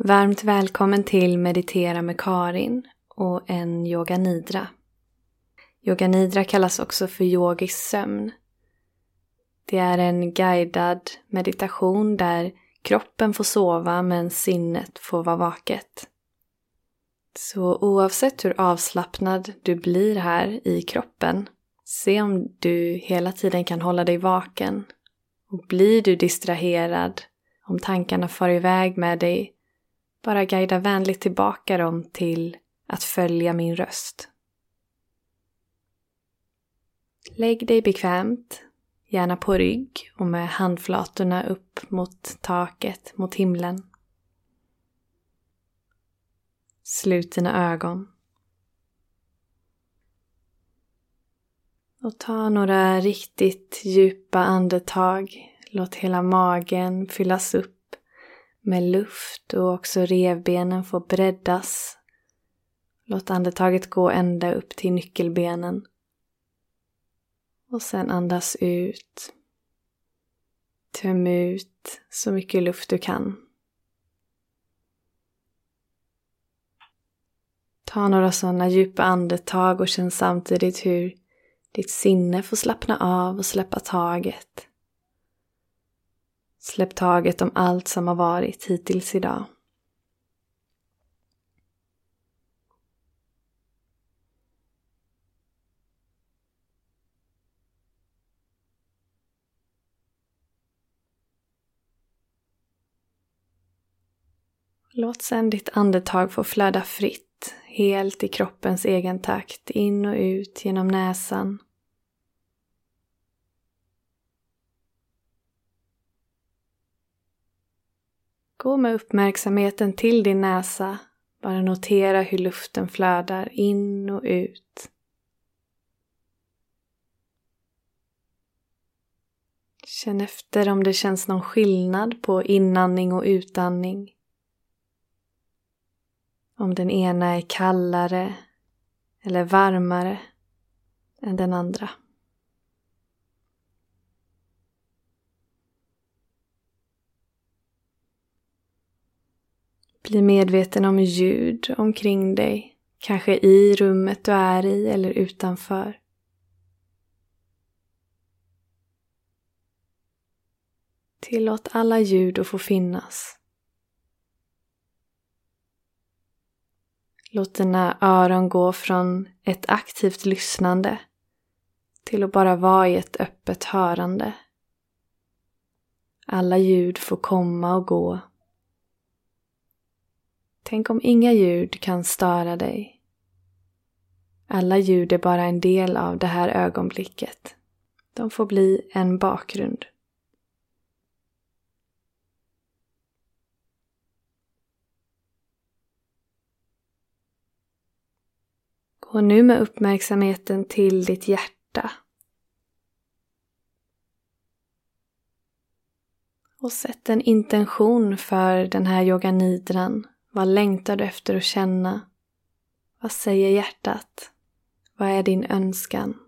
Varmt välkommen till Meditera med Karin och en yoga nidra. Yoga nidra kallas också för yogisk sömn. Det är en guidad meditation där kroppen får sova men sinnet får vara vaket. Så oavsett hur avslappnad du blir här i kroppen, se om du hela tiden kan hålla dig vaken. Och blir du distraherad, om tankarna far iväg med dig, bara guida vänligt tillbaka dem till att följa min röst. Lägg dig bekvämt, gärna på rygg och med handflatorna upp mot taket, mot himlen. Slut dina ögon. Och ta några riktigt djupa andetag. Låt hela magen fyllas upp med luft och också revbenen får breddas. Låt andetaget gå ända upp till nyckelbenen. Och sen andas ut. Töm ut så mycket luft du kan. Ta några sådana djupa andetag och känn samtidigt hur ditt sinne får slappna av och släppa taget. Släpp taget om allt som har varit hittills idag. Låt sedan ditt andetag få flöda fritt, helt i kroppens egen takt, in och ut genom näsan Gå med uppmärksamheten till din näsa. Bara notera hur luften flödar in och ut. Känn efter om det känns någon skillnad på inandning och utandning. Om den ena är kallare eller varmare än den andra. Bli medveten om ljud omkring dig, kanske i rummet du är i eller utanför. Tillåt alla ljud att få finnas. Låt dina öron gå från ett aktivt lyssnande till att bara vara i ett öppet hörande. Alla ljud får komma och gå Tänk om inga ljud kan störa dig. Alla ljud är bara en del av det här ögonblicket. De får bli en bakgrund. Gå nu med uppmärksamheten till ditt hjärta. Och sätt en intention för den här yoganidran vad längtar du efter att känna? Vad säger hjärtat? Vad är din önskan?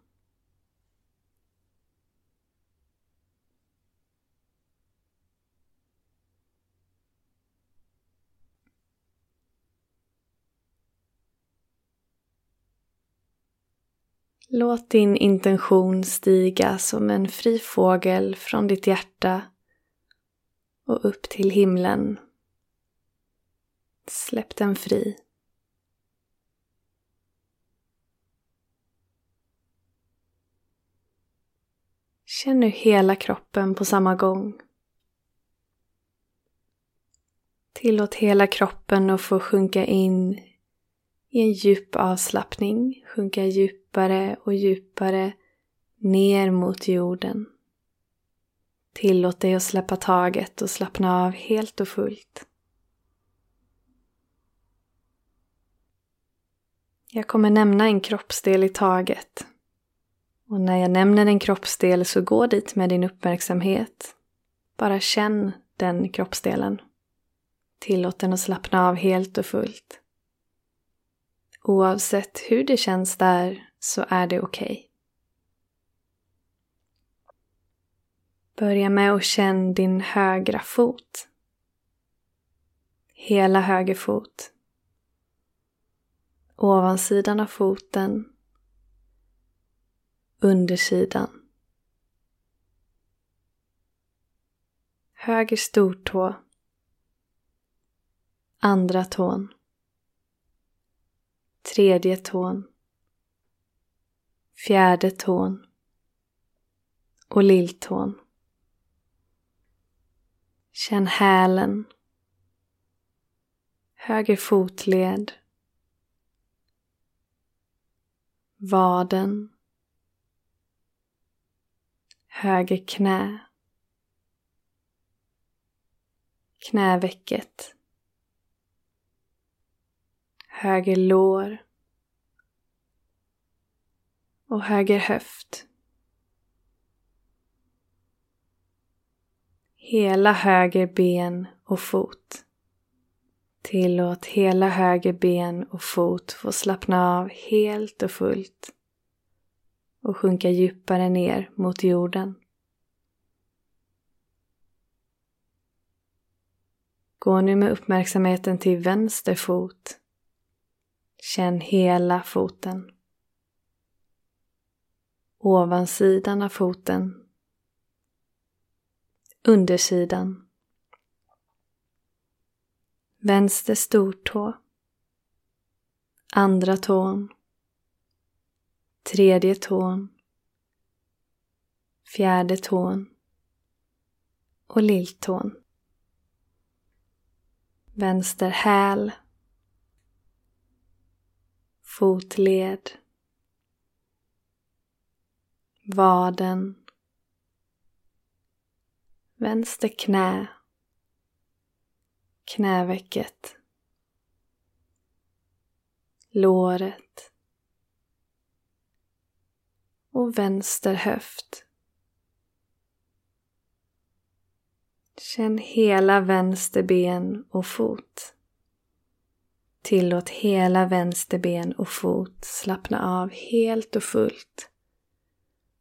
Låt din intention stiga som en fri fågel från ditt hjärta och upp till himlen Släpp den fri. Känn nu hela kroppen på samma gång. Tillåt hela kroppen att få sjunka in i en djup avslappning, sjunka djupare och djupare ner mot jorden. Tillåt dig att släppa taget och slappna av helt och fullt. Jag kommer nämna en kroppsdel i taget. Och när jag nämner en kroppsdel så gå dit med din uppmärksamhet. Bara känn den kroppsdelen. Tillåt den att slappna av helt och fullt. Oavsett hur det känns där så är det okej. Okay. Börja med att känna din högra fot. hela höger fot. Ovansidan av foten. Undersidan. Höger stortå. Andra tån. Tredje tån. Fjärde tån. Och lilltån. Känn hälen. Höger fotled. Vaden. Höger knä. Knävecket. Höger lår. Och höger höft. hela höger ben och fot. Tillåt hela höger ben och fot få slappna av helt och fullt och sjunka djupare ner mot jorden. Gå nu med uppmärksamheten till vänster fot. Känn hela foten. Ovansidan av foten undersidan. Vänster stortå. Andra tån. Tredje tån. Fjärde tån. Och lilltån. Vänster häl. Fotled. Vaden Vänster knä. Knävecket. Låret. Och vänster höft. Känn hela vänster ben och fot. Tillåt hela vänster ben och fot slappna av helt och fullt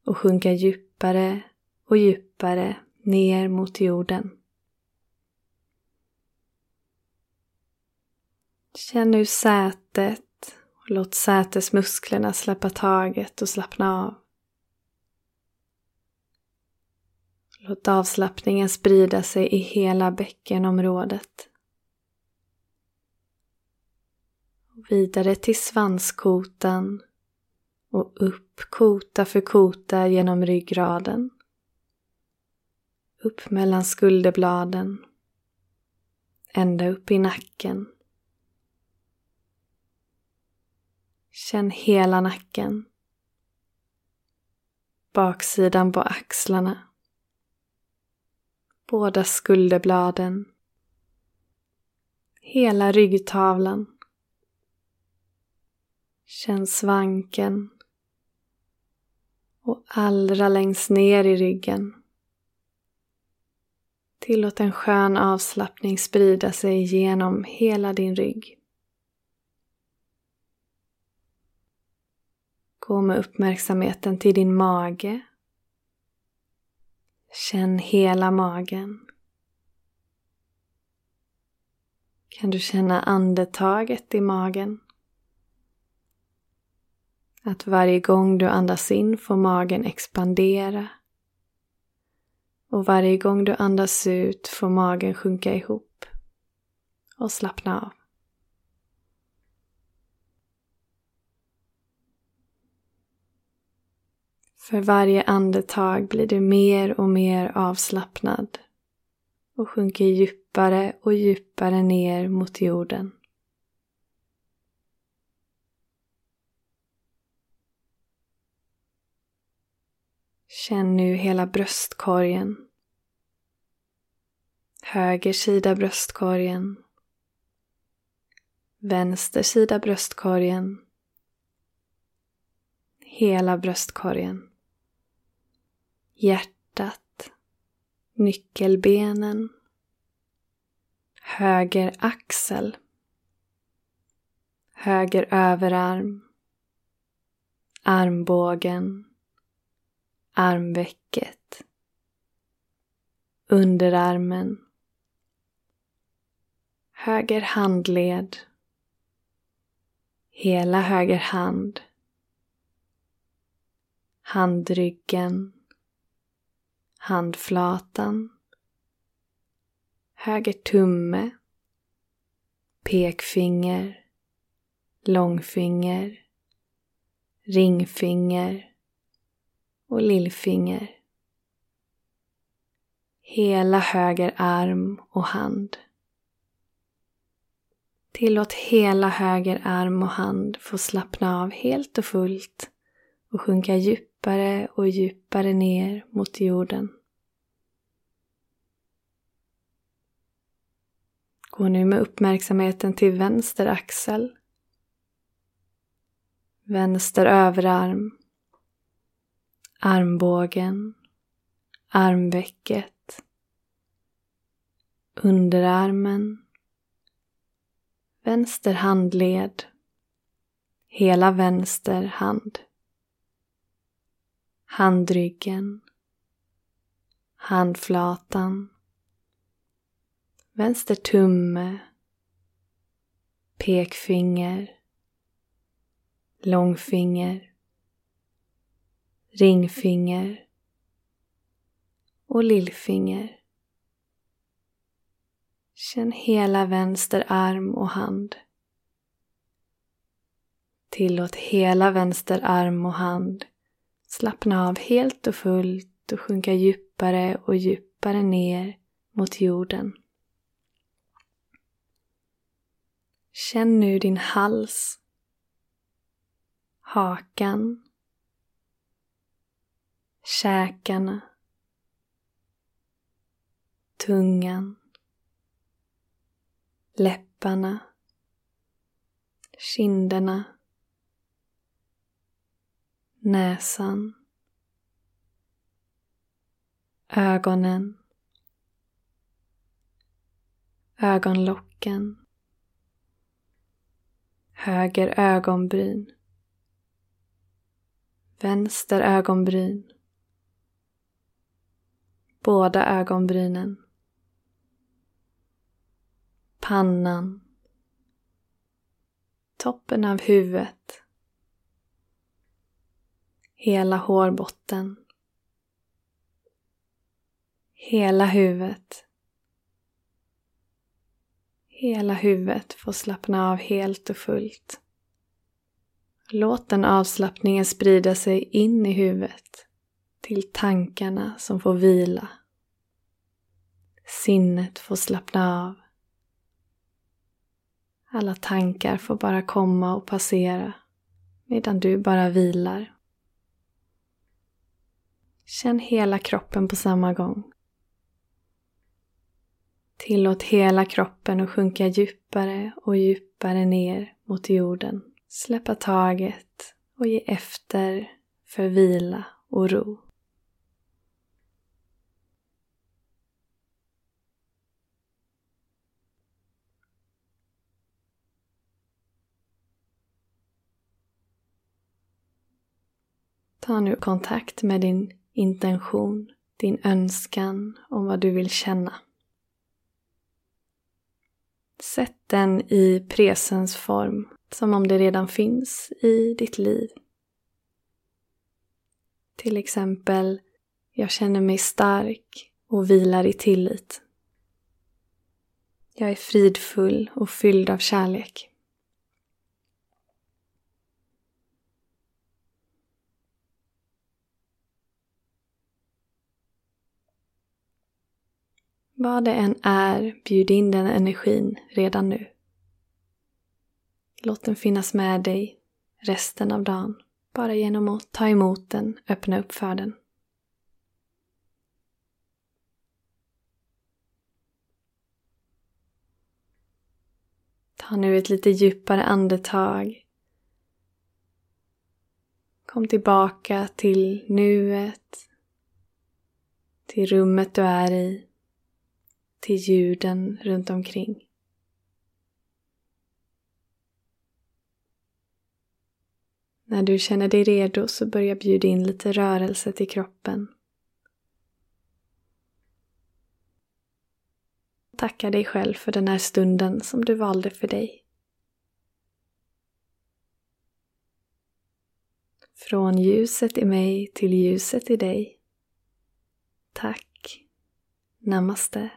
och sjunka djupare och djupare ner mot jorden. Känn nu sätet och låt sätesmusklerna släppa taget och slappna av. Låt avslappningen sprida sig i hela bäckenområdet. Vidare till svanskotan och upp kota för kota genom ryggraden upp mellan skulderbladen, ända upp i nacken. Känn hela nacken, baksidan på axlarna, båda skulderbladen, hela ryggtavlan. Känn svanken. Och allra längst ner i ryggen. Tillåt en skön avslappning sprida sig genom hela din rygg. Gå med uppmärksamheten till din mage. Känn hela magen. Kan du känna andetaget i magen? Att varje gång du andas in får magen expandera och varje gång du andas ut får magen sjunka ihop och slappna av. För varje andetag blir du mer och mer avslappnad och sjunker djupare och djupare ner mot jorden. Känn nu hela bröstkorgen. Höger sida bröstkorgen. Vänster sida bröstkorgen. Hela bröstkorgen. Hjärtat. Nyckelbenen. Höger axel. Höger överarm. Armbågen armvecket, underarmen, höger handled, hela höger hand, handryggen, handflatan, höger tumme, pekfinger, långfinger, ringfinger och lillfinger. Hela höger arm och hand. Tillåt hela höger arm och hand få slappna av helt och fullt och sjunka djupt djupare och djupare ner mot jorden. Gå nu med uppmärksamheten till vänster axel, vänster överarm, armbågen, armvecket, underarmen, vänster handled, hela vänster hand, handryggen, handflatan, vänster tumme, pekfinger, långfinger, ringfinger och lillfinger. Känn hela vänster arm och hand. Tillåt hela vänster arm och hand slappna av helt och fullt och sjunka djupare och djupare ner mot jorden. Känn nu din hals, hakan, käkarna, tungan, läpparna, kinderna, näsan, ögonen, ögonlocken, höger ögonbryn, vänster ögonbryn, båda ögonbrynen, pannan, toppen av huvudet, hela hårbotten, hela huvudet. Hela huvudet får slappna av helt och fullt. Låt den avslappningen sprida sig in i huvudet till tankarna som får vila. Sinnet får slappna av. Alla tankar får bara komma och passera medan du bara vilar. Känn hela kroppen på samma gång. Tillåt hela kroppen att sjunka djupare och djupare ner mot jorden. Släppa taget och ge efter för vila och ro. Ta nu kontakt med din intention, din önskan om vad du vill känna. Sätt den i presensform som om det redan finns i ditt liv. Till exempel, jag känner mig stark och vilar i tillit. Jag är fridfull och fylld av kärlek. Vad det än är, bjud in den energin redan nu. Låt den finnas med dig resten av dagen, bara genom att ta emot den, öppna upp för den. Ta nu ett lite djupare andetag. Kom tillbaka till nuet, till rummet du är i till ljuden runt omkring. När du känner dig redo så börja bjuda in lite rörelse till kroppen. Tacka dig själv för den här stunden som du valde för dig. Från ljuset i mig till ljuset i dig. Tack. Namaste.